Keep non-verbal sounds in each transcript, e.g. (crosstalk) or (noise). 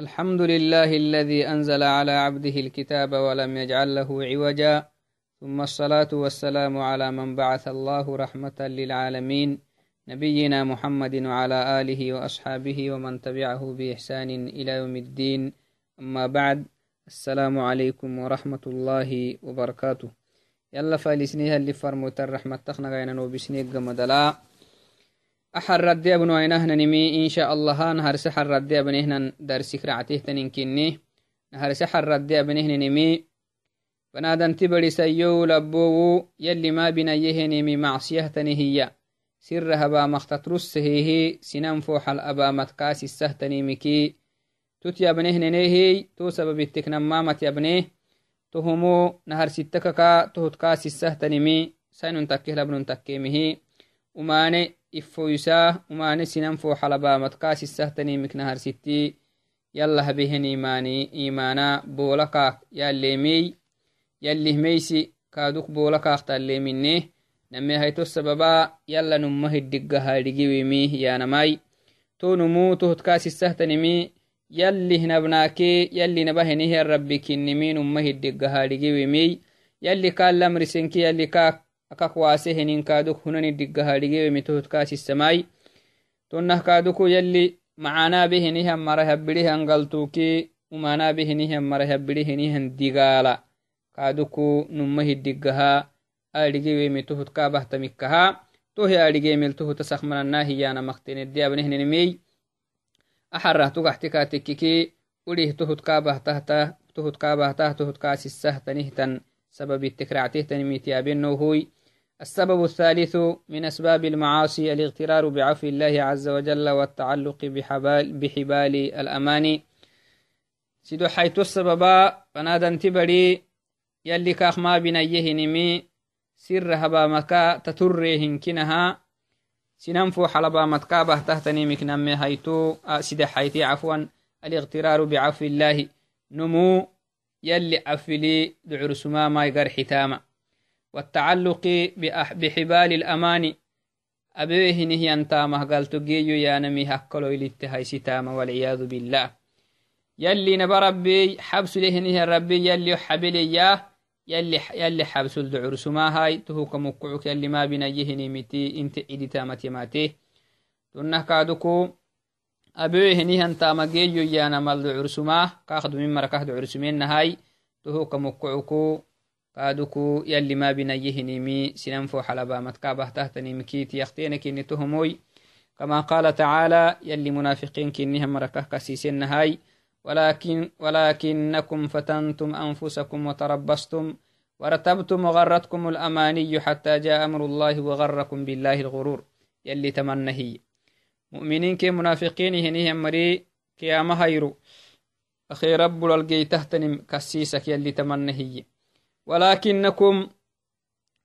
الحمد لله الذي أنزل على عبده الكتاب ولم يجعل له عوجا. ثم الصلاة والسلام على من بعث الله رحمة للعالمين. نبينا محمد وعلى آله وأصحابه ومن تبعه بإحسان إلى يوم الدين. أما بعد السلام عليكم ورحمة الله وبركاته. يلا فالسنيها اللي فرموت الرحمة تخنغينا وبسنيق مدلا أحر ردي أبنو أينهن نمي إن شاء الله. نهر سحر ردي أبنهن درسك رعته تنكني نهر سحر ردي أبنهن نمي بنادن تبري سيو لبوو يلي ما بنيه نمي معصية تنهي. سر هبا مختترس هي. سنن فوح الأبا متكاس السهتني مكي تت يبنه نهي تو سبب التكنمامة يبنه تهمو نهر ستككا. تهت كاس السهتني مي سين تكيه لبن تكيمه وماني ifoysaa umane sinan fo xalabaamadkaas isahtanimik nahar sitti yalla habehen imani imana boolakaak yaleemey yallihmeysi kaaduk boolakaak talleemine name hayto sababa yalla numa hiddiggahaadhigiwimi yanamai to numu tohotkaas isahtanimi yallih nabnaake yalli nabahenihian rabbi kinnimi numa hiddiggahaadhigiwimi yalli kaan lamrisenki yalli kaak akak waase henin kaaduk hunani diggahadhigewe tohot kaasisamai tonnah kaaduku yalli macanaa behenihan mara habirihan galtuki umanaa behenihan mara habiri henihan digaala kaaduku numa hiddiggaha adhigewemi tohot kaabahtamikkaha tohe adhigemel tohota sakmananaa hiyana maktenedde abnehnenemey axarah tugaxtika tekkiki urih tohot kaabahtahta tohot kaabahtah tohot السبب الثالث من أسباب المعاصي الاغترار بعفو الله عز وجل والتعلق بحبال, بحبال الأمان. سيدو حيث السببا فنادا تبري يلي كاخ ما بنيه نمي سر هبا مكا تتريهن كنها سننفو حلبا متكابه تهتني مكنمي هيتو. سيد حيتي عفوا الاغترار بعفو الله نمو يلي عفلي دعر سما ما يقر حتاما. والتعلق بحبال الأمان. أبيه نهي أنتامه قال تقيو يا نمي هكولو إلتهاي ستامة والعياذ بالله. يلي نبى ربي حبس له نهي ربي يلي حبلي يلي يلي حبس الدعور سما هاي. تهوك مقعك يلي ما بنيه نمتي إنت عيدي تامتي ماتي تنه كادوكو أبيه نهي أنتامه قيو يا نمال دعور سما كاخدو من مركه دعور سمين هاي. تهوك مقعكو قادوكو يلي ما بنيهنمي سننفو حلبا متكابه تهتني كيت يختينكني تهموي. كما قال تعالى يلي منافقين كنهم مركه كسيسن هاي ولكن ولكنكم فتنتم أنفسكم وتربصتم. ورتبتم وغرتكم الأماني حتى جاء أمر الله وغركم بالله الغرور. يلي تمنهي مؤمنين كي منافقين هنيهم مري كيام هيرو أخي رب الجي تهتنم كسيسك يلي تمنهي ولكنكم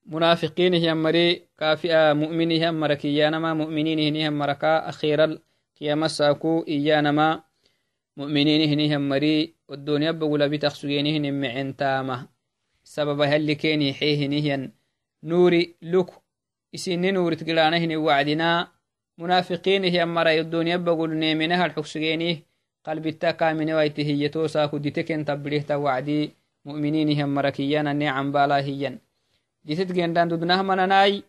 منافقين هم مري كافئة مؤمنين هم مرك إيانما مؤمنين هم مركا. أخيرا كيما ساكو إيانما مؤمنين هم مري. والدنيا بقول بتخسجينهن معن تامة سبب هل كيني حيه نهيا نوري لك. إسين نوري تقلانهن وعدنا. منافقين هم مري الدنيا بقول نيمنها الحكسجينيه قلب التاكا من ويته يتوساكو ديتكن تبليه توعدي mu'miniinihan marakiyanane cambalahiyan ditet gendan dudnah mananai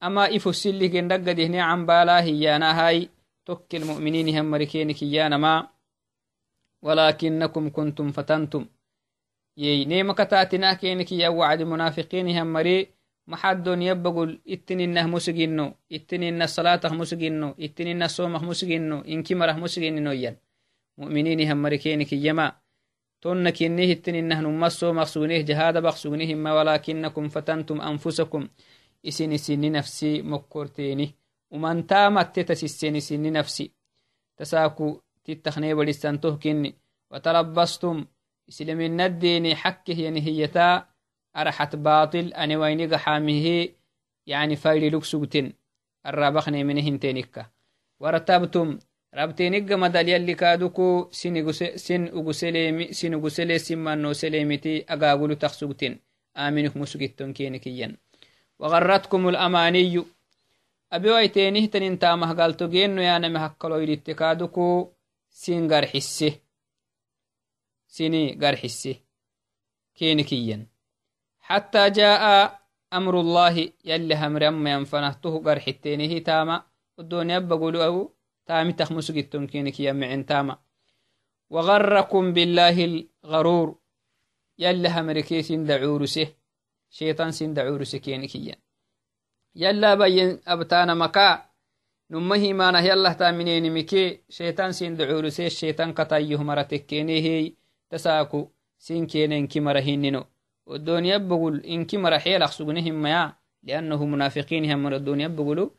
ama ifosilih gendaggadihne cambalahiyanahay tokkel mu'miniinihan marikeenikiyanama walakinakum kuntum fatantum yey nemakataatinah keenikiya wacdi munafiqiinihan mari maxaddon yabbagul ittininah musigino ittininah salaatah musigino ittininah soomah musigino inkimarah musigininoyan mu'miniinihan marikeenikiyyama تون كنيه التنين مسو مقصونيه جهاد بقصونيهم ولكنكم فتنتم أنفسكم. إسن سن نفسي مكورتيني. ومن تامت تتسسن سن نفسي. تساكو تتخني ولستنته كني وتربصتم إسلام الدين حكه ينهيتا أرحت باطل. أنا ويني حامه يعني فايل لكسوتين الرابخني منهن تينكا ورتبتم. rabteenigga madal yalli kaaduku sin ugusele simmanno selemiti agaagulu taksugtin aminik musugitton keni kiyyan وغرتكم الأماني أبي ويتينه تنين تامه قالتو جينو يا نمي هكالو يدت كادوكو سينغر حسه سيني قرحسي كينكيا حتى جاء أمر الله يلي همر أما ينفنهته قرحتينه تاما الدنيا بقولوا تخمس جتم كينك يمعن تاما. وغركم بالله الغرور. يلي همركي سندعورسه شيطان سندعورسه كينكيا يلا بين أبتانا مكا. نمه مانه يلا تامنين مكي. شيطان سندعورسه الشيطان قطايه مرتكينه تساكو سين كينين كمرهيننو والدنيا بقول إن كمر حيل أخسقنهم ما لأنه منافقين هم. من الدنيا بقولوا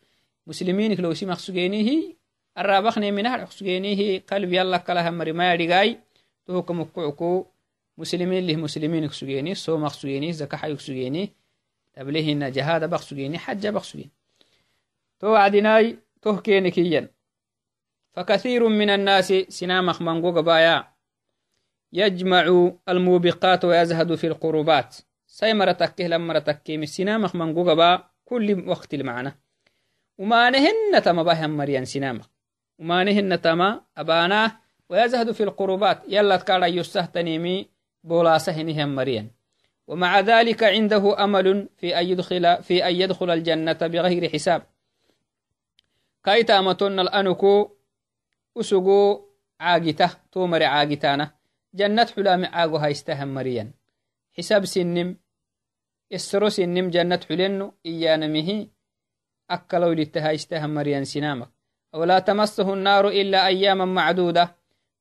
مسلمين لو سي مخسقينه الرابخني منها أخسقينه قلب يلا كلا هم ما يرجعي تهكم كعكو مسلمين له مسلمين يخسقيني سو مخسقيني زكاة يخسقيني تبليه إن جهاد بخسقيني حج بخسقيني تو عدناي تهكيني كيا فكثير من الناس سنامخ منقوق بايا يجمع الموبقات ويزهد في القربات سيمرة تكيه لما تكيه من سنامخ منقوق با كل وقت المعنى وما نهن تما بهم مريان سنامخ وما نهن تما أباناه ويزهد في القربات. يلا تكارا يستهتنيمي بولا سهنهم مريان. ومع ذلك عنده أمل في أن يدخل في أن يدخل الجنة بغير حساب. كايتا متن الأنكو أسقو عاقته تومر عاقتانه. جنة حلام عاقو هايستهم مريان. حساب سنم السرو سنم جنة حلنو إيانا مهي أكلوا لتهايستهم مريان سنامك. ولا تمسه النار إلا أياما معدودة.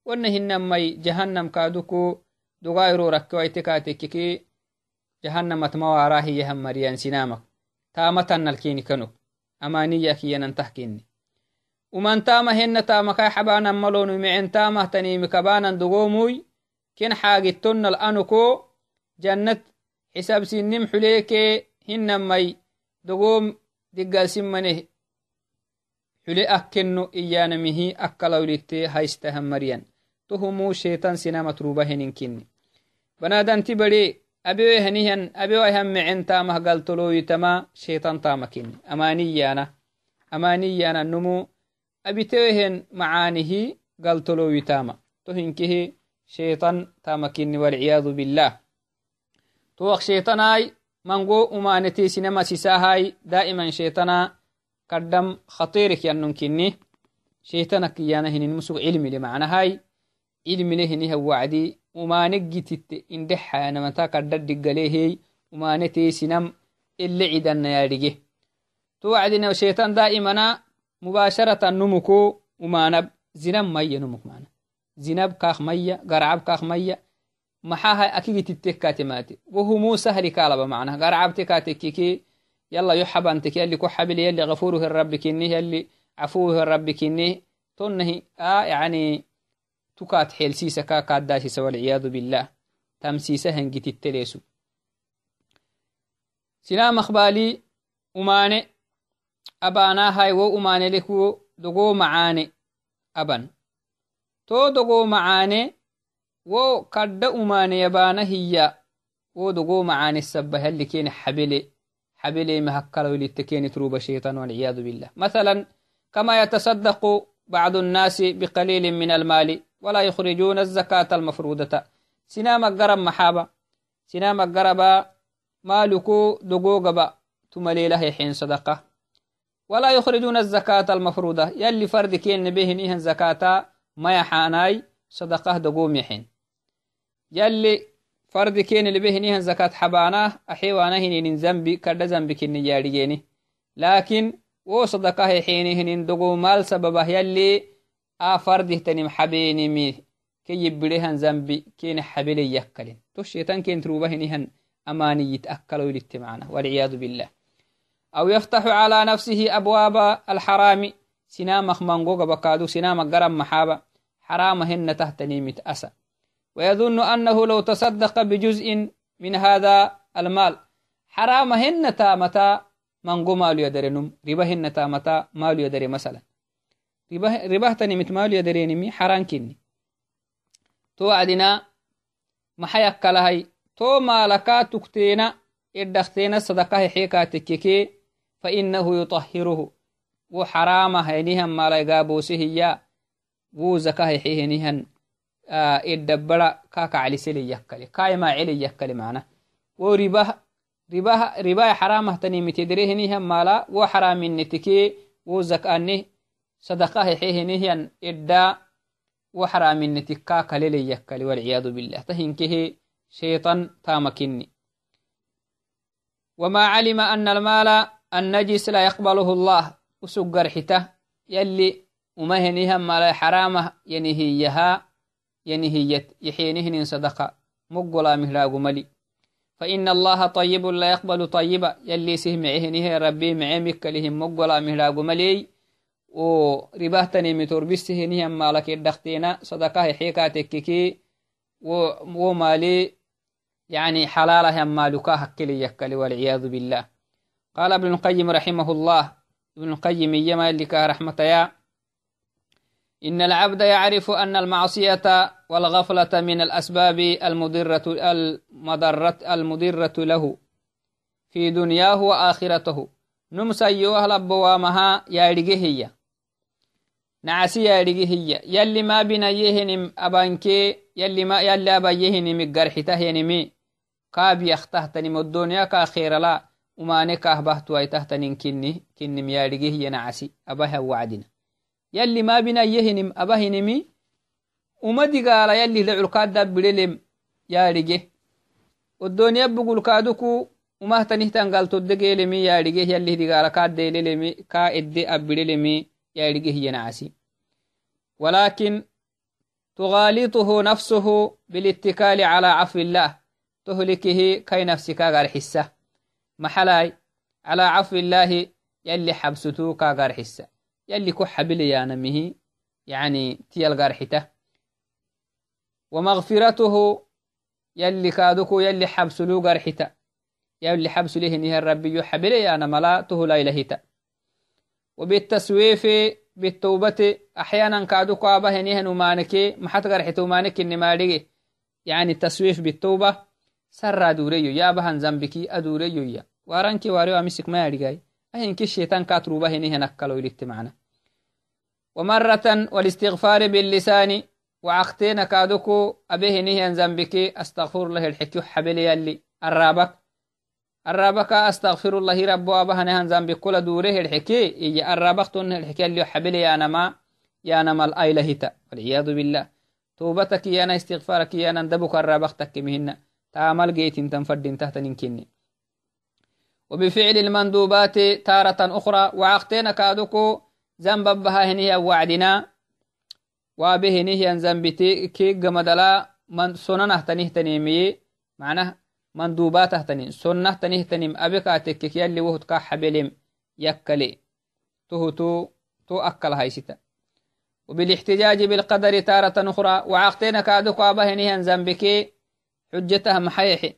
ونهن مي جهنم كادوكو. دغايرو ركويتكاتككي جهنم تمواراه يهم مريان سنامك. تامتن الكيني كنو. أمانية كينا تحكيني. ومن تاما هن تاما كاي حبانا ملون معن تاما تنيم كبانا دغوموي كن حاجتن الأنكو. جنة حساب سنم حليك هن مي دغوم دقال سمنه حلي أكنو إيانا مهي أكلو لتي هايستهم مريان تهمو شيطان سنا متروبة هننكني بنادان تبري أبيو هنيهن أبيو هم معن تامه قلتلو يتما شيطان تامكني أمانيانا أمانيانا نمو أبيتوهن معانه قلتلو يتاما تهنكه شيطان تامكني والعياذ بالله توق شيطاناي منغو أمانتي سينما سيساهاي دائما شيطانا قدم خطيرك يننكني شيطانك يانا هنين مسوق علمي لمعنى هاي علمي لهني هو وعدي umaanegititte indexaanamata kaddaddigaleehey umaanetee sinam ele cidanna yaadhige to wacdina shaitan daa'imana mubasharatan numuko umaanab zinab maya numuk mana zinab kaak maya garcab kaak maya maxaha akigitittekkatemate wohumu sahli kaalaba macna garcabte kaatekkike yala yo xabanteke yalli ko xabile yalli gafuruhi rabbi kinnih yalli cafuwuhi rabbi kinnih tonnahi a yani tukaat xeelsiisaka kaaddaasisa walciyaadu billah tamsiisa hangititteleesu sinaa makbaali umaane abaanaahay wo umaanelekuwo dogoo macaane aban to dogoo macaane wo kadda umaane yabaana hiyya wo dogoo macaane sabba halli keene xabele حبلي مهكلو للتكين تروب الشيطان والعياذ بالله. مثلا كما يتصدق بعض الناس بقليل من المال ولا يخرجون الزكاة المفروضة. سنام قرب محابة سنام قرب مالكو دقوقبا. تملي له حين صدقة. ولا يخرجون الزكاة المفروضة. يلي فرد كين نبيه نيهن زكاة ما يحاناي صدقة دقوم يحين. يلي اللي به نيهن زكاة حباناه أحيوانا هنين زنبي كرد زنبي كين ياريجيني لكن wo صدقة حينهن دقو مال سببه يلي afardihtanim xabenimi ke yibbirehan zambi kene xabele yakkalin to shetan ken trubahinihan amaniyit akkaloylitte macna walciyadu billah aw yaftaxu cala nafsihi abwaaba alxaraami sinamak mangoga bakadu sinamak garan maxaaba xarama hena tahtanimit asa ويظن أنه لو تصدق بجزء من هذا المال. حرام هن تامتا من قو مال يدرنم ربا هن تامتا مال يدري مثلا. ربا, ربا تاني مت مال يدرنمي حرام كني تو عدنا محيك لهاي تو مالكا تكتين إردختين الصدقة حيكا تكيكي فإنه يطهره. وحرام هينيهم مالي قابوسه يا وزكاة حيهنيهن. Iddabara kakaclisele yakkale kaimacele yakkale mana wo ribai xaramahtanimittederehinihan mala wo xaraminetike wo zakane sadaqa hexehinihian idda wo xaraminnetik kakalele yakkale walciyadu billah tahinkehe shaytan tamakini وما علم أن المال النجس لا يقبله الله وسجر حتة يلي مال حرامه ينهيها ينهيت يحينهن صدقة. مقلا مهلاق ملي. فإن الله طيب لا يقبل طيبا يلي سهمعهنه ربي معمك لهم مقلا مهلاق ملي. ورباهتني متربسهنه مالك الدختينا صدقة حيكاتك كي. ومالي يعني حلالها مالكا هكلي يكلي والعياذ بالله. قال ابن القيم رحمه الله. ابن القيم يما لك رحمة يا. إن العبد يعرف أن المعصية والغفلة من الأسباب المضرة المضرة المضرة له في دنياه وآخرته. نمسى يوهل بوامها يا هي. نعسي يا هي. يلي ما بنا يهنم أبانكي يلي ما يلي أبا يهنم قرحته ينمي كاب يختهتني الدنيا كأخير لا. وما نكاه بهتو ايتهتنين كني كني ميارجيه ينعسي أبها وعدنا. يلي ما بنا يهنم أبهنمي ومدي قال يلي لعلقاد داب بللم يارجيه والدنيا بقول كادوكو وما تنهتن قال تدقيلمي يارجيه يلي دي قال كاد ديللمي كا إدي أبللمي يارجيه ينعسي ولكن تغالطه نفسه بالاتكال على عفو الله تهلكه كي نفسك غار حسة محلاي على عفو الله يلي حبستو كغار حسة يلي كحبل يا نمه يعني تيال غار حتة ومغفرته يلي كادوكو يلي حبسلو غار حتة يلي حبس له نهر ربي يحبل يا نملا تهلا إلهتا وبالتسويف بالتوبة أحيانا كادوكو أبه نهن ومانكي محت غار حتة ومانك إنما يعني التسويف بالتوبة sarra adureyo yabahan zambiki adureyoya waranki wareo amisik mayadigai ahinki shetan katrubahinihanakkaloilitte macna ومرة والاستغفار باللسان وعقتين كادوكو أبهنه زنبكي أستغفر الله الحكي حبل يلي الرابك الرابك أستغفر الله رب أبهنه زنبك كل دوره الحكي. إيجي الرابك تنه الحكي اللي حبل يا نما يا نما الآيلهتا والعياذ بالله. توبتك يا أنا استغفارك يا أنا دبك الرابك تكمهن. تامل جيتين تنفدين تحت ننكني وبفعل المندوبات تارة أخرى وعقتين كادوكو ذنب بها هنيا وعدنا وبه نهيا ذنبتي كي جمدلا من سننه تنه تنيمي معناه مندوبات تنين سنة تنه تنيم أبكا تكك يلي وهد كا حبلم يكلي تهتو تو أكل هايستا وبالاحتجاج بالقدر تارة أخرى وعقتين كادوكو أبه نهيا ذنبكي حجتها محيحي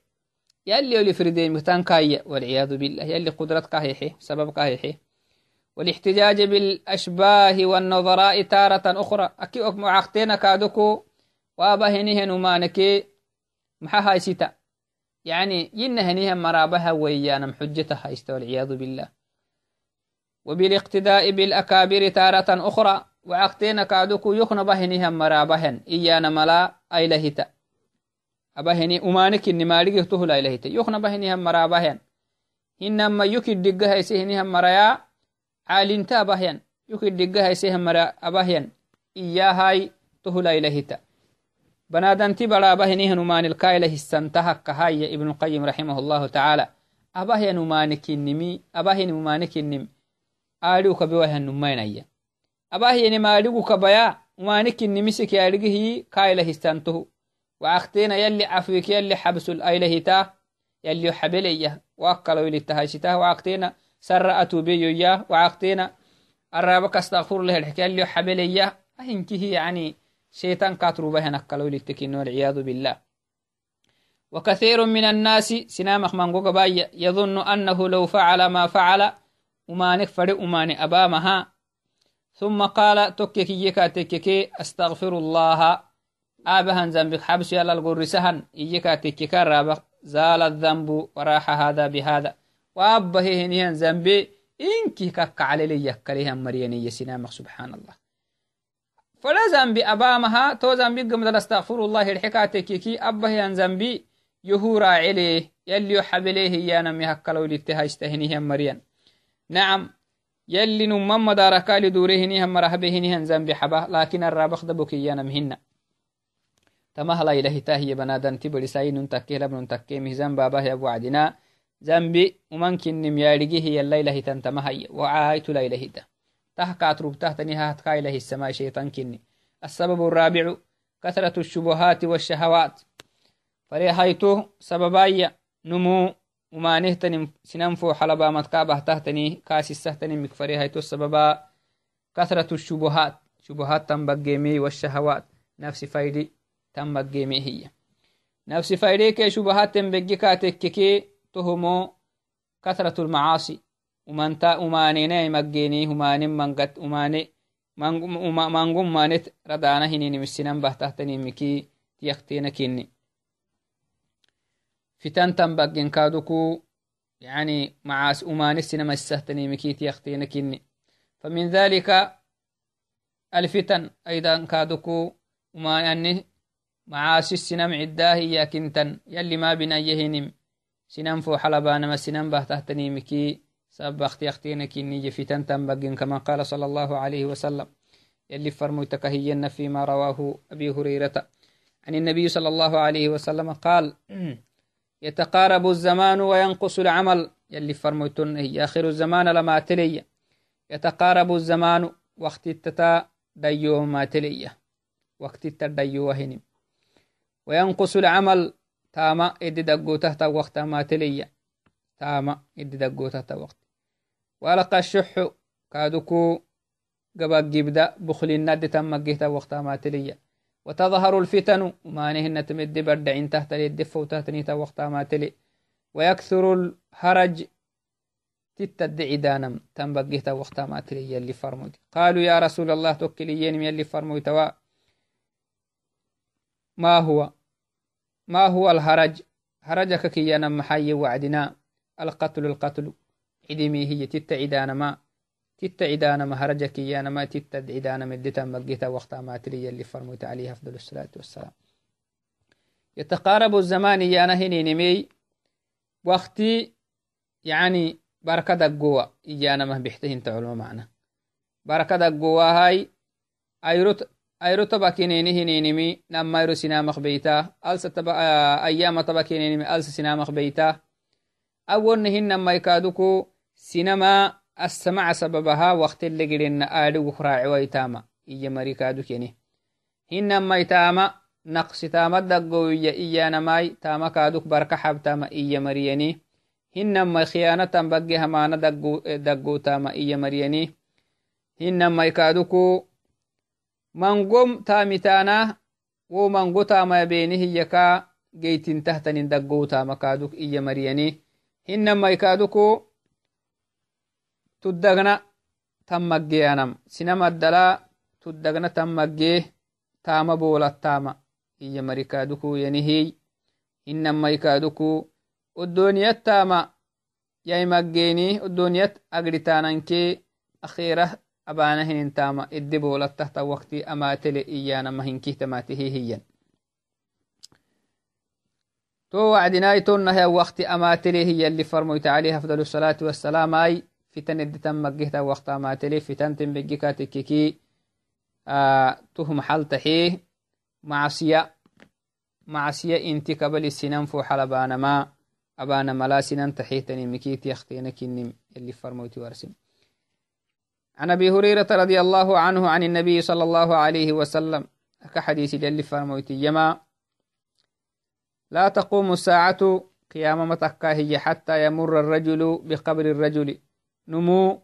يلي ولي فردين متان كاية والعياذ بالله يلي قدرت كايحي سبب كايحي والاحتجاج بالأشباه والنظراء تارة أخرى. أكي أك معاقتين كادوكو وابهنه نمانكي محاها ستا يعني ينهنيها مرابها ويانا محجتها است والعياذ بالله. وبالاقتداء بالأكابر تارة أخرى وعقتين كادوكو يخن بهنها مرابهن. إيانا ملا أيلهتا abaheni umanekinni maadhige tohulailahite yokna bahinihan maraabahan hinama yukiddigahaise hinihan maraya caalinta abahyan yukiddigahaise mara abahyan iyahai tohulailahita banadanti baraabahinihan umanilkailahissanta hakkahaya ibnuqayim rahimahullahu tacaala abahyan umanikinnimi abahin umanikinnim aadhigu kabewahan numainaya abahyani maadhigu kabaya umanikinnimisiki aadhigihi وعختينا يلي عفوك يلي حبس الأيلهتا يلي حبليه وأكلوا يلي تهايشتا وعختينا سر أتوبيو إياه وعختينا الرابك استغفر الله الحكاية يلي حبليه أهنكه يعني شيطان كاترو بهن أكلوا يلي التكين والعياذ بالله. وكثير من الناس سنامخ من باي يظن أنه لو فعل ما فعل وما فرق وما أبامها. ثم قال تككي يكاتككي أستغفر الله. آبهن ذنبك حبس يلا القرسهن إيكا تككا رابق زال الذنب وراح هذا بهذا. وأبه هنيهن ذنبي إنكي كك على لي يكريها مريانية سنامك سبحان الله فلا زنبي أبامها تو زنبي قمد استغفر الله الحكاتكيكي أبه زنبي يهورا عليه يلي يحبليه يانا مهكلو لتهاجتهنيه مريان. نعم يلي نمم تمهلا إله تاهي بنادن تبري ساين تكيه لبن تكيه مهزان بابا يا أبو عدنا. زنبي وممكن نميارجيه يلا إله تنتمهي وعايت لا إله ده تهكات روب تهتني هاتكا إله السماء شيطان كني. السبب الرابع كثرة الشبهات والشهوات. فريهايتو سببايا نمو ومانهتني سننفو حلبا متكابه تهتني كاسسهتني مكفري هايتو السببا كثرة الشبهات. شبهات تنبقيمي والشهوات. نفس فايدي. تنبقيمي هي نفس فايدي كي شبهات تنبقي كاتككي تهمو كثرة المعاصي ومنتا ومانينا مجيني وماني منقت وماني مانقوم مانت ردانا هنيني مسنن بهتهتني مكي تيختينا كيني فتن تنبقين كادوكو يعني مع أمان السينما السهتني مكيت يختين كني فمن ذلك الفتن أيضا كادوكو وما معاصي السنم عداه يا كنتن يلي ما بنا يهنم سنم فو حلبان ما سنم به تحتني مكي. سبب أختي اختين كني فتن تنبقين كما قال صلى الله عليه وسلم. يلي فرموتك هي فيما رواه أبي هريرة. عن النبي صلى الله عليه وسلم قال (clears throat) يتقارب الزمان وينقص العمل. يلي فرميتن هي آخر الزمان لما تلي. يتقارب الزمان وقت التتا ديوه ما تلي. وقت التتا ديوه هنم. وينقص العمل. تاما إدي دقو تحت وقت ما تلي تاما إدي تحت وقت. ولقى الشح كادوكو قبا جبدا بخل الند تم وقت ما تلي وتظهر الفتن وما نهن تمد بردعين تحت الدف وتهتني وقت ما تلي. ويكثر الهرج تتدعي دانم تنبقيت وقت ما تلي يلي فرموت قالوا يا رسول الله توكليين يلي فرموت ما هو؟ ما هو الهرج؟ هرجك كي ينم حي وعدنا. القتل القتل. عدمي هي تتعدان ما. تتا عدانا مهرجا كيانا ما تتا عدانا مدتا مقيتا وقتا ما تري اللي فرموت عليه أفضل الصلاة والسلام. يتقارب الزمان يانا هني نمي. وقتي يعني بركة دقوة. إيانا ما بيحتهن تعلم معنا. بركة دقوة هاي. أيروت أيرو تبا كينيني هنينمي نما يرو سنامخ بيتا ألس تبا أيام تبا كينينمي ألس سنامخ بيتا أول نهن نما يكادوكو سينما السمع سببها وقت اللي قلنا آدو راعي ويتاما إيا مريكادو كيني هنما يتاما نقص تاما دقوية إيانا ماي تاما كادوك بركة حبتاما إيا مرياني هنما خيانة بقي منقوم تامتانا ومنقو تاما بينه يكا جيتين تحتن دقو تاما كادوك إيا مرياني هنما يكادوكو tuddagna tammaggeyanam sinamaddala tuddagna tammaggee taama boolattaama iya marikaadukuuyanihiy hinamaikaaduku oddoniyattaama yaimaggeeni oddoniyat agritanankee akhiirah abaana hinintaama idde boolattahta wakti amaatele iyaanama hinkihtamatihihiyan تو وعدناي تونها وقت أماتلي هي اللي فرميت عليه أفضل الصلاة والسلام أي fitan editan maggehta waqtamatele fitanten begika tekkeki tuhum xaltaxee macsiya macsiya inti kabali sinan fo xalabanama abana mala sinan taxeetani mikiti yakhtena kinim yali farmoyti warsim عن أبي هريرة رضي الله عنه عن النبي صلى الله عليه وسلم. كحديث جل فرموت يما لا تقوم الساعة قيام متكا هي حتى يمر الرجل بقبر الرجل. نمو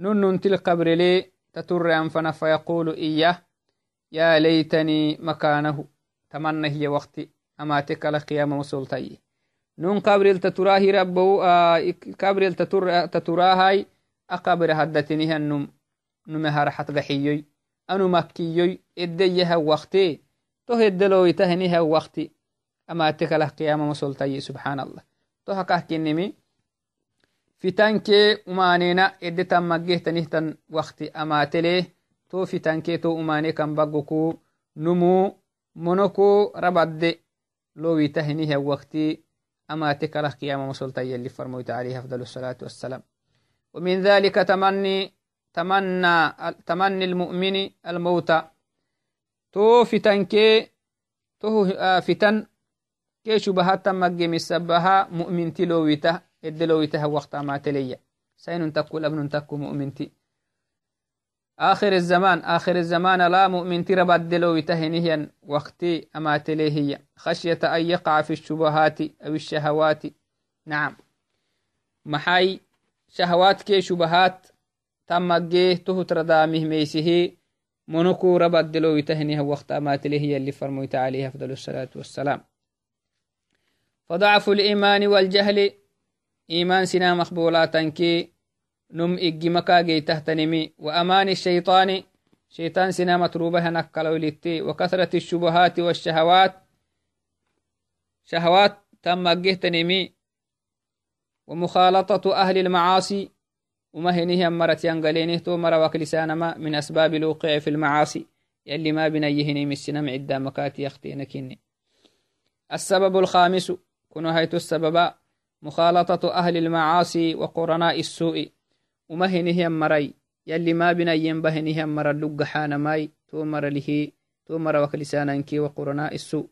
نن القبر لي تتر أنفنا فيقول إياه يا ليتني مكانه تمنى هي وقتي أما تكال قيام مسلطي. نون قبر التتراه ربو آه قبر تتراهاي أقبر هدتني هنم نمهر حت غحيي أنو مكيي إديها وقتي تهدلو يتهنيها وقتي أما تكال قيام مسلطي سبحان الله تهكه كنمي fitankee umaanena edetan maggehtanihtan wakti amaatele to fitankee to umane kan baggoku numu monoku rabadde lowita hiniha wakti amate kalah qiyama masolta yalli فرموت عليه أفضل الصلاة والسلام ومن ذلك تمني تمنى تمني المؤمن الموت. تو فتن كي تو فتن كي شبهات تمجي مسبها مؤمن تلويته ادلويته وقت ما تلي سين تكو أبن تكو مؤمنتي آخر الزمان آخر الزمان لا مؤمن ترى بدلو يتهنهيا وقتي أما تليهي خشية أن يقع في الشبهات أو الشهوات. نعم. محاي ميسه منكو ربدلو يتهنها وقت أما تليهي اللي فرميت عليه أفضل الصلاة والسلام. فضعف الإيمان والجهل إيمان سنا مقبولات كي نم إجي مكاجي تهتنمي وأمان الشيطان شيطان سنا متروبها نكالو لتي وكثرة الشبهات والشهوات شهوات تم تنمي ومخالطة أهل المعاصي. وما هنيه مرت ينقلينه تو مر وكلسانما من أسباب الوقوع في المعاصي. يلي ما بنيهني من السنم عدا مكاتي يختينكني السبب الخامس كنو هيت السبب مخالطة أهل المعاصي وقرناء السوء. uma hinihiyan marai yalli mabinayen ba hinihiyan mara luggaxanamai to mara lihi to mara waklisananki wa qurana isu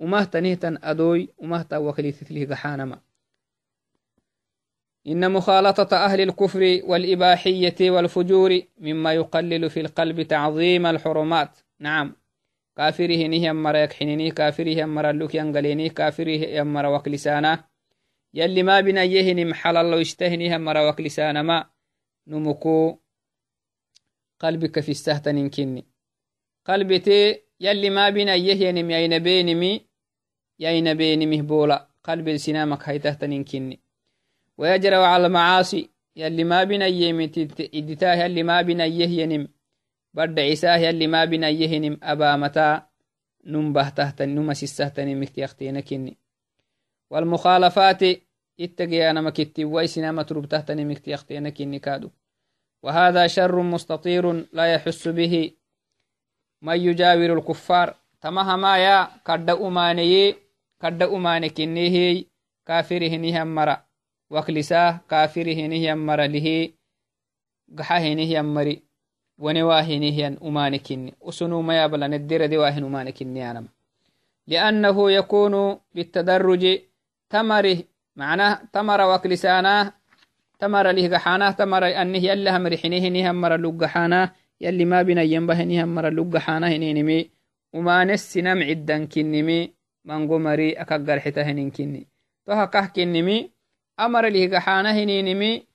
umahtanihtan adoy umahta waklititlih gaxanama إن مخالطة أهل الكفر والإباحية والفجور مما يقلل في القلب تعظيم الحرمات. نعم. كافره نهم مرا يكحنيني كافره مرا لك ينقليني كافره يمرا وكلسانا. يلي ما بنا يهنم حلال لو اشتهنهم مرا وكلسانا ما. نمكو قلبك في السهتن كني قلبتي يلي ما بين يهينم يين بينمي يين بينمي بولا. قلب السنامك هيتهتن كني ويجرى على المعاصي. يلي ما بين يمت إدتاه يلي ما بين يهينم برد عساه يلي ما بين يهنم أبا متى؟ نمبه تهتن نمس السهتن مكتيختين كني. والمخالفات اتقي أنا مكتي ويسنا متروب تهتن مكتيختين كني كادو. وهذا شر مستطير لا يحس به من يجاور الكفار. تمهما يا؟ كد أماني كد أمانك نهي كافره نهم مرة وكلساه كافره نهم مرة له قحاه نهم مري ونواه نهيا أمانكني أسنو ما يبلا ندير دواه أمانكني أنا لأنه يكون بالتدرج تمره معناه تمر وكلساناه تمر له قحانا تمر أنه يلا هم رحنه نهم مر لقحانا يلي ما بنا ينبه نهم مر لقحانا هنينمي وما نسنم عدا كنمي من قمري أكقر حتة هنين كني توها كه كنمي هنينمي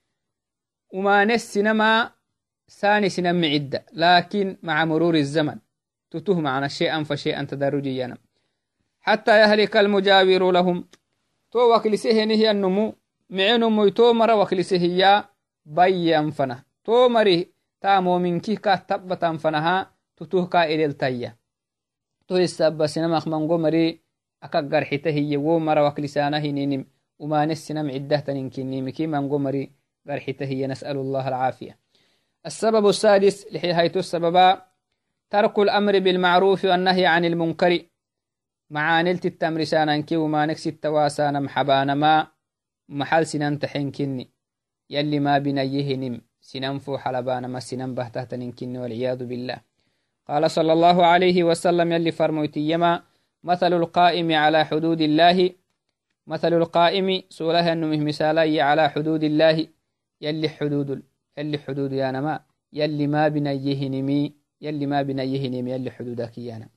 وما نسنما ثاني سنم عدة لكن مع مرور الزمن تتوه معنا شيئا فشيئا تدرجيا حتى يهلك المجاور لهم تو وكلسه هي النمو micenomoy to mara waklisehiya bayyan fana to mari ta mominkih ka tabbatan fanaha tutuh ka eleltayya to hisabasinamak mango mari akak garxita hiye wo mara waklisana hininim umanesinam ciddahtaninkinimiki mango mari garxita hiye nasأل الله العافية. السبب السادس لحيهيت السبب ترك الأمر بالمعروف والنهي عن المنكر. معانلت التمر ساننكي وما نكسي التواسانا محبانا ما محل سنان تحنكني. يلي ما بنيهنم سنان فو حلبان ما سنان بهتهتنكني والعياذ بالله. قال صلى الله عليه وسلم يلي فرموتيما مثل القائم على حدود الله مثل القائم سولها أنه مثالي على حدود الله يلي حدود يلي حدود يا نما يلي ما بنيهنمي يلي ما بنيهنمي يلي حدودك يا نما.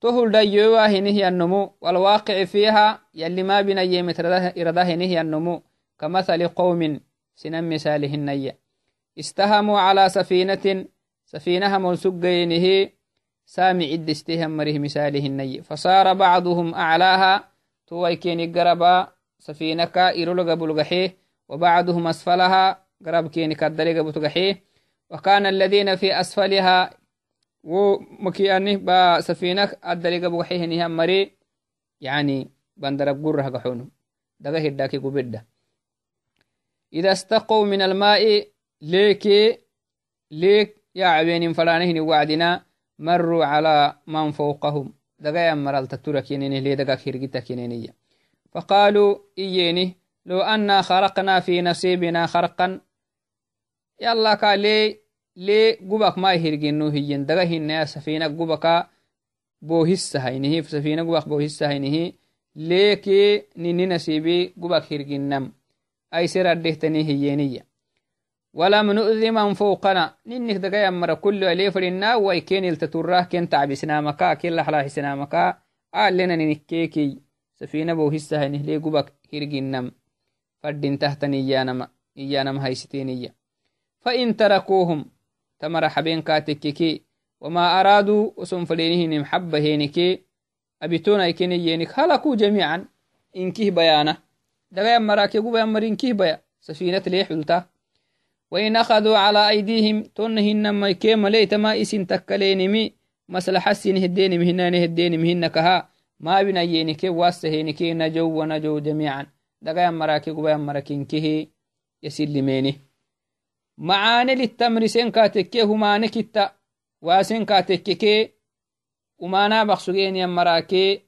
تهل ديوا هنه النمو والواقع فيها يلي ما بنا يمت إرده هنه النمو كمثل قوم سنم مثاله النية. استهموا على سفينة سفينة منسقينه سامع استهم مره مثاله النية. فصار بعضهم أعلاها تويكين قربا سفينك إرلغ بلغحيه وبعضهم أسفلها قرب كين كدرق بتغحيه وكان الذين في أسفلها wo makiani ba safinak addaliga bugaxihinihan mari yani bandarab gurah gaxonu daga hiddaki gubedda ida staqow min alma'i leeke leek يا عبين فلانهن وعدنا مروا على من فوقهم دقا يمرال تتركينيني لي دقا كيرجتكينيني فقالوا إييني لو أنا خرقنا في نصيبنا خرقا يلا كالي لي قبك ما يهرجنو هيين دقا هنا سفينة قبكا بوهسة هينه سفينة قبك بوهسة هينه ليكي نيني نسيبي قبك هرجنم أي سر الدهتني هيينية ولم نؤذي من فوقنا. ننك دقا يمر كل عليه فرنا ويكين التتراه كين تعبسنا مكا كين لحلا حسنا مكا قال لنا ننكيكي. سفينة بوهسة هينه لي قبك هرجنم فردين تحتني إيانما إيانما هايستينية فإن تركوهم تمر حبين كاتككي. وما أرادوا وسم فلينهن محبة هينكي. أبيتونا يكيني ينك هلكوا جميعا. إنكيه بيانا دغا مراكي قبا يمر إنكيه بيا. سفينة ليه حلتا وإن أخذوا على أيديهم تنهن ما يكيم ليت ما إسن تكلينمي مسلحة سين هدين مهنا نهدين مهنا كها ما بنا ينكي واسهينكي نجو ونجو جميعا. دغا مراكي قبا يمرك إنكيه يسلميني معاني للتمر سين كاتكي هماني كتا واسين كاتككي ومانا بخسوغين يمراكي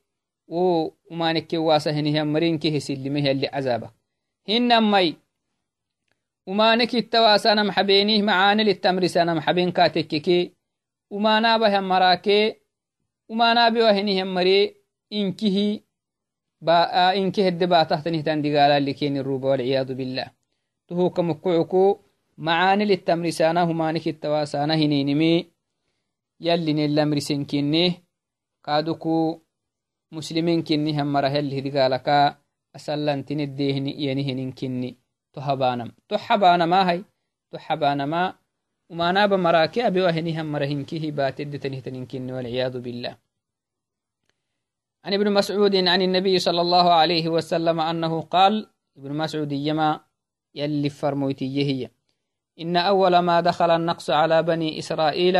و ومانكي واسا هني مرينكي هسلمه اللي عذابك. هن مي ومانك التواسانا محبينيه معاني للتمر سانا محبين كاتككي. ومانا به مراكي ومانا بوهنه مري إنكه با إنكه الدبا تحت نهتان دقالا لكين الروبة والعياذ بالله. تهو كمكعكو معاني للتمر سانا همانك التواسانا هنينمي. تهبانم تحبانا ما هي تحبانا ما وما ناب مراكي أبي وهني مرهن كيه باتد تنهتن كني والعياذ بالله. عن ابن مسعود عن النبي صلى الله عليه وسلم أنه قال ابن مسعود يما يلي فرموتي هي إن أول ما دخل النقص على بني إسرائيل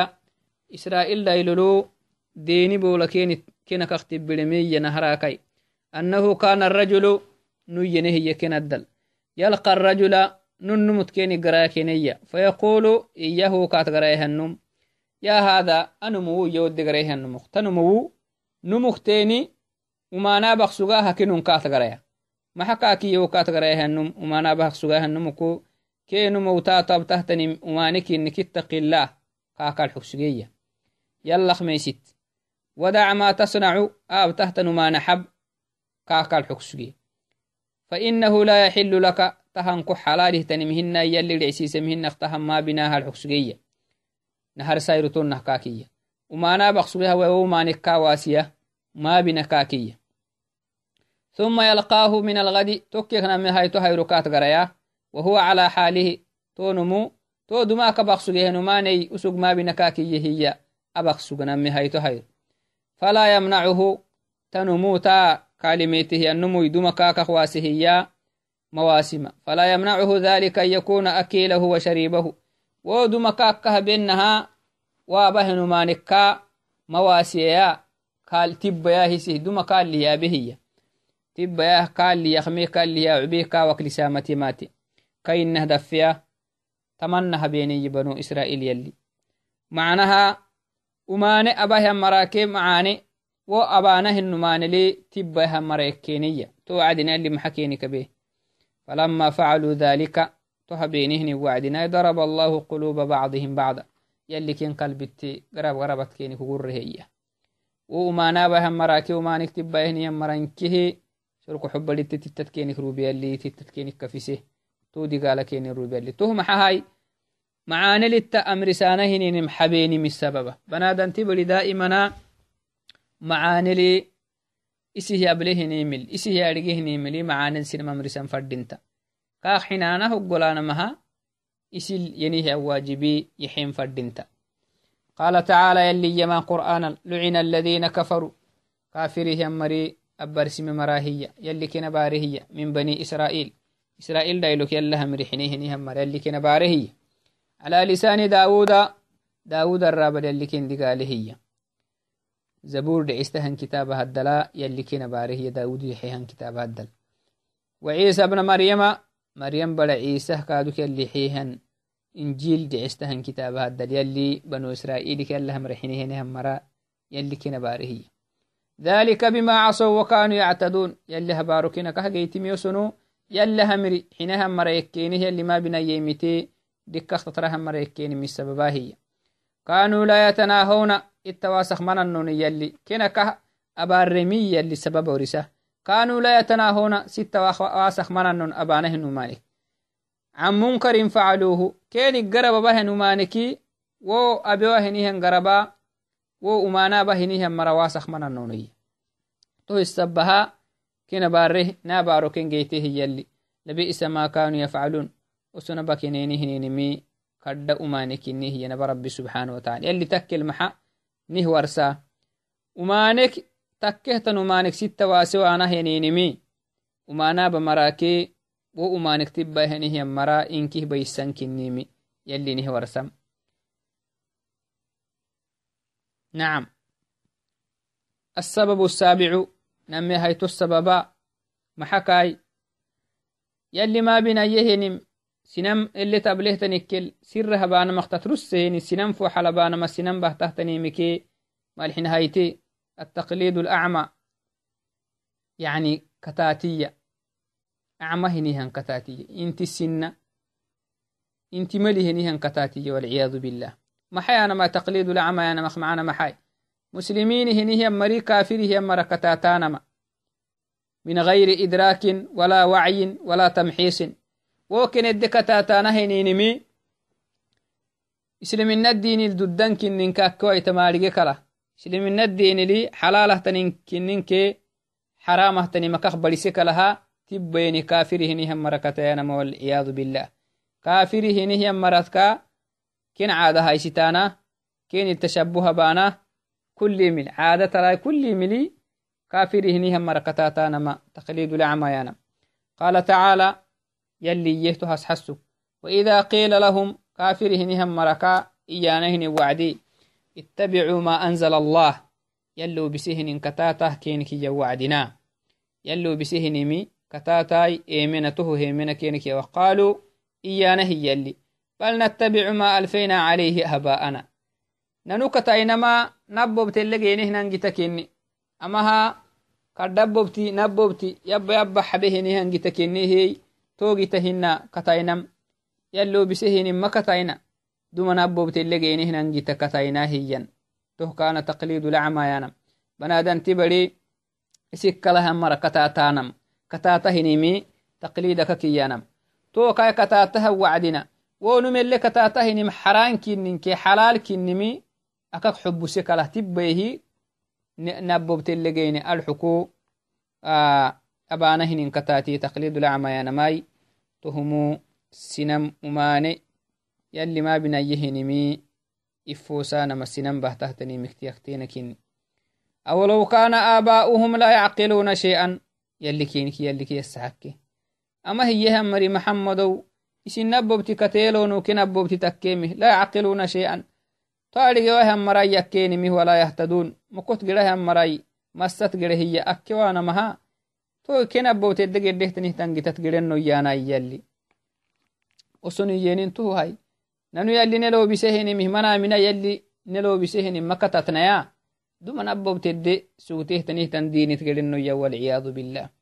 إسرائيل ليلولو ديني بولا كينا كختب بلمي نهراكي أنه كان الرجل نينه هي الدل. يلقى الرجل ننمت كيني قراكينية فيقول إياه كات النم يا هذا أنمو يود النم تنمو نمختيني وما نابخ سقاها كنون كات قرايا ما حكاكي يو كات النم وما نابخ سقاها النمكو كينو موتا طب تهتني ومانك إنك اتقي الله كاكا الحكسجية يلا خميست ودع ما تصنع آب تهتن ما نحب كاكا الحكسجي فإنه لا يحل لك تهنكو حلاله تنمهن يلي العسيس مهن اختهم ما بناها الحكسجية نهر سايرتون نحكاكية وما نابق سبها وما نكا واسية. ما بنكاكية ثم يلقاه من الغد. تكيخنا من هاي تهيركات غريا. وهو على حاله تونمو. تو دما كبخسجيه نماني أسوق ما بنكاكية هي. أبخسجنا من هاي تهير فلا يمنعه تنموتا كلمته النمو يدوم كاك خواسهيا مواسم. فلا يمنعه ذلك أن يكون أكيله وشريبه. ودوم كاك بينها وابهن مانكا مواسيا قال تبيا هسه. دوم قال لي بهي. تبيا قال لي يخمي قال لي عبيكا وكلسامتي ماتي. كاين دفيا تمنها بيني بنو إسرائيل يلي. معناها umane abahyan marake macane wo abanahinumanele tibbahan maraekeniya to wacdinali maxakeni kabe falama facaluu dhalika to habenihni wacdinai daraba allahu quluba bacdihim bacda yalli ken kalbitte garab garabatkeni kugureheya wo umanabahan marake umanik tibbayahniyan marankehe sorko xobalitte tittatkenik rubiyalli tittatkenik kafise to digaalakeni rubiyalli toh maxahai معاني لتا أمر سانهن حبيني من السبب بنادن تبري دائما معاني لي إسيه أبله نيمل إسيه أرجه نيمل معاني سينما مرسان فردينتا. كاخ حنانا هقولانا مها. إسيل ينيه واجبي يحين فردينتا. قال تعالى يلي يما قرآن لعن الذين كفروا. كافره أمري أبرسم مراهية. يلي كنا بارهية من بني إسرائيل. إسرائيل دايلوك يلا هم رحنيه نهم يلي كنا بارهية. على لسان داود داود الرابد يلي كن دقاله هي. زبور دعستهن كتاب هدلا يلي كن باره داود يحيهن كتاب هدل. وعيسى ابن مريم مريم بلا عيسى كادوك يلي حيهن injiil dicestahan kitaaba haddal yalli banu israa'iilika yallaham rexinehenihan mara yalli kina baarihiya ذلك بما عصوا وكانوا يعتدون يلي هباركنا كهجيتم يسنو يلي همري حينها مريكينه يلي ما بنا يمتي دكا اختطرها مريكين من سببها هي كانوا لا يتناهون التواسخ من النون يلي. كنا كه أبارمي يلي سبب ورسه كانوا لا يتناهون ستة واسخ من النون أبانه نمانك عن منكر فعلوه. كين قرب به نمانكي؟ و أبوه نيهن قربا. hinihan mara wasak mana nonoyi to isabaha kina bare na baro ken geyte hiyalli labi'sa ma kanu yafcalun osona bakineni umane kinni hiyanaba rabbi subxana wataala yalli takkel maxa nih warsa umanek takkehtan umanek sitta wase wana heninimi umanaba marake wo umanek tibba henihiyan mara inkih baysan kinnimi yalli nih warsam نعم السبب السابع نمي هيتو السببا محكاي يلي ما بين يهنم هبانا مختترسين سنم فو حلبانا ما سنم به تهتني مكي مالحين هايتي التقليد الأعمى. يعني كتاتية. أعمى هنيهن كتاتية. انت السنة. انت ملي هنيهن كتاتية والعياذ بالله. maxay anama taqliidu lacamayanama macana maxay muslimiinihinihiyan mari kaafirihiyan marakatatanama min gayri idraakin walaa wacyin walaa tamxiisin wokenedde kataatanahininimi isliminaddiinil duddankinninka akkewaitamaarige kala isliminaddiinili xalaalahtaninkinninkee xaraamahtani makak badhise kalaha tibbayni kaafirihinihan marakatayanama walciyaadu billah kaafirihinihiyan maradka كن عادة هاي ستانا كين التشبه بانا كل مل عادة ترى كل ملي كافر هنيهم يلي يهتو حسو. وإذا قيل لهم كافر هنيهم مركا إيانهن وعدي. اتبعوا ما أنزل الله. يلو بسهن كتاته كينك وعدنا يلو بسهن مي كتاتاي إيمنته هيمنة كينك وقالوا إيانه يلي. بل نتبع ما ألفينا عليه أباءنا ننوكتا إنما نبوبت اللقينه ننجتكيني أمها كدبوبتي نبوبتي يب يب حبهنه ننجتكيني هي. توغتهن كتاينم يلو بسهن ما كتاينا دوما نبوبت اللقينه ننجتكتاينا هيا تو كان تقليد الأعمى ينم بنادن تبري اسك لها مرة كتاتانم كتاتهنمي تقليدك كيانم تو كاي كتاتها وعدنا wonumelle katatahinim xaraankinninke xalaalkinnimi akak xubuse kalah tibbehi nabobtelegeyne alxuku abaanahinin katati taqlidulacmayanamai tohumu sinam umane yalli ma binayehinimi ifosanama sinam bahtahtanimiktiyaktenakinni awlow kana aabaؤuhum la yacqiluuna shay'an yalli keniki yalliki yasaxakke ama hiyehan mari maxamadow isin nabobti kateelonu ke nabobti takkemi la yacqiluuna shay'an to adhigewahan maray yakkenimih walaa yahtaduun mokot girahan maray massat gire hiya akke waanamaha كين أبو تدق يديه تنه تنجي تتقرن ويانا يالي وصن يينين تو هاي ننو يالي نلو بسهن مهمنا من يالي نلو بسهن مكة تتنيا دومن أبو تدق سوته تنه تنديني تقرن ويا والعياذ بالله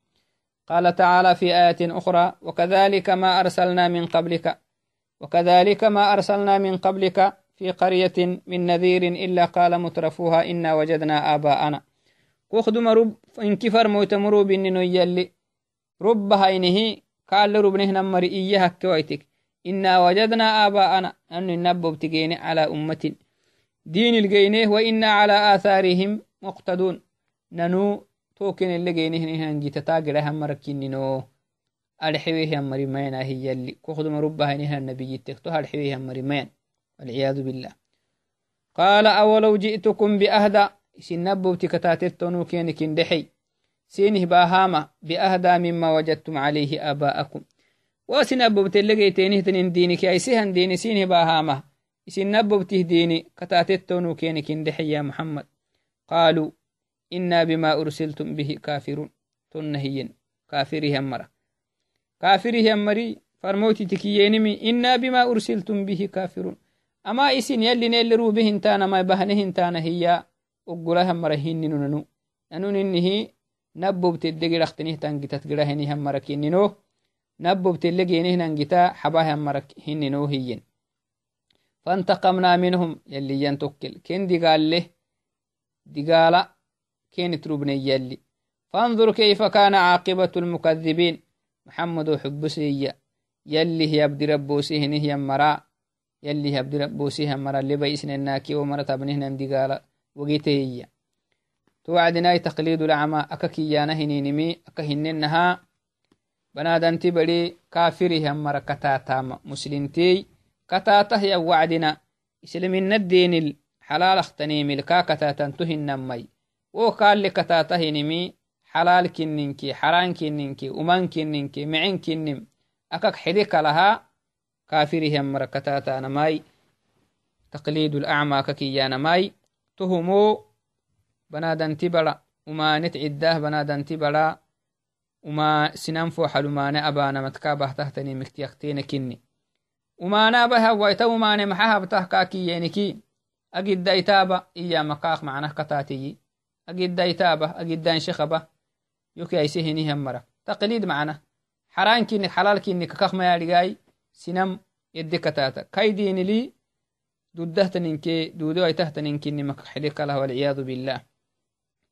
قال تعالى في آية أخرى وكذلك ما أرسلنا من قبلك وكذلك ما أرسلنا من قبلك في قرية من نذير إلا قال مترفوها إنا وجدنا آباءنا موتمرو بننو يلي رب هينه قال رب نهنا مري إياها كويتك إنا وجدنا آباءنا أن النبب تجيني على أمة. دين الجينه وإنا على آثارهم مقتدون. ننو توكن اللي جينه هنجيتا تاجر هم مركينينو ألحويه هم مريمين هي اللي كخدم ربها نها النبي تكتو ألحويه هم مريمين والعياذ بالله. قال أولو جئتكم بأهدى. سنبو تكتاتتنو كينك دحي سينه باهاما بأهدى مما وجدتم عليه آباءكم وسنبو تلقي تينه تنين دينك أي سيهن ديني سينه باهاما سنبو تهديني كتاتتنو كينك دحي يا محمد قالوا إنا بما أرسلتم به كافرون تنهين كافره مرة كافره مري فرموتي تكيينمي إنا بما أرسلتم به كافرون أما إسن يلي نيل روبهن تانا ما بهنهن تانا هي أقولها مرهن ننو ننو إنه نبوب تدقي رختنه تنجتت قرهنه هم مركيننو نبوب تلقينه ننجتا حباها مركيننو هين فانتقمنا منهم يلي ينتوكل كين دقال له دقالا كين تروبني يلي فانظر كيف كان عاقبة المكذبين محمد حبسي يلي هي عبد ربوسيه نهي مرا يلي هي عبد ربوسيه مرا اللي بيسن الناكي ومرا تبنهن دقالا وقيتهي توعدنا تقليد الأعمى. أككيانا هنينمي. أكهننها بنادنتي بدي كافره مرا كتاتا مسلمتي. كتاته يا وعدنا. إسلامين الدين الحلال اختني ملكا كتاتا تهنمي وقال لكتاته نمي حلال كننكي. حرام كننكي. أمان كننكي. معين كنم أكك حديك لها. كافره مرا كتاتا نماي تقليد الأعمى. ككيانا ماي تهمو بنادنتي بلا umanet ciddah banadanti bara uma sinan foxal umane abana matka bahtah tani miktiyaktene kinni umana abaha waita umane maxa habtah kakiyeniki agidda itaba iya makaaq macnah katatiyi agidda itaba agiddan shekaba yoki aise hinihan mara taqlid macna xaran kinni xalal kinni kakak mayadhigai sinam yedde katata kaidinili duddahtaninke dudo aitahtaninkinni makak xidikalah walciyadu billah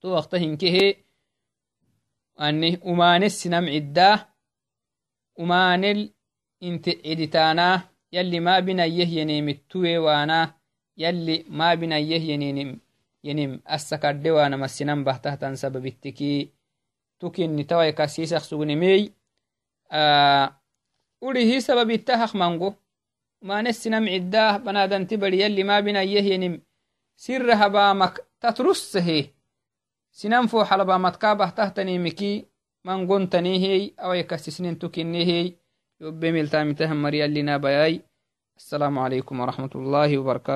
to wakta hinkehe ani umaane sinam ciddaa umaanel inte ciditaanaa yalli maabinayyeh yeneemittuwe waanaa yalli maabinayyeh yenim assakadde waanama sinam bahtahtan sababittikii tukinni tawai kasiisak sugnemey urihi sababittahak mango umaane sinam ciddaa banaadanti bari yalli maabinayyeh yenim sirra habaamak tatrussehe sinan fo xalabamatka bahtahtanimiki mangontanihey awaykasisnin tukinihey yobe miltamitahn mariyalina bayai السلام عليكم ورحمة الله وبركاته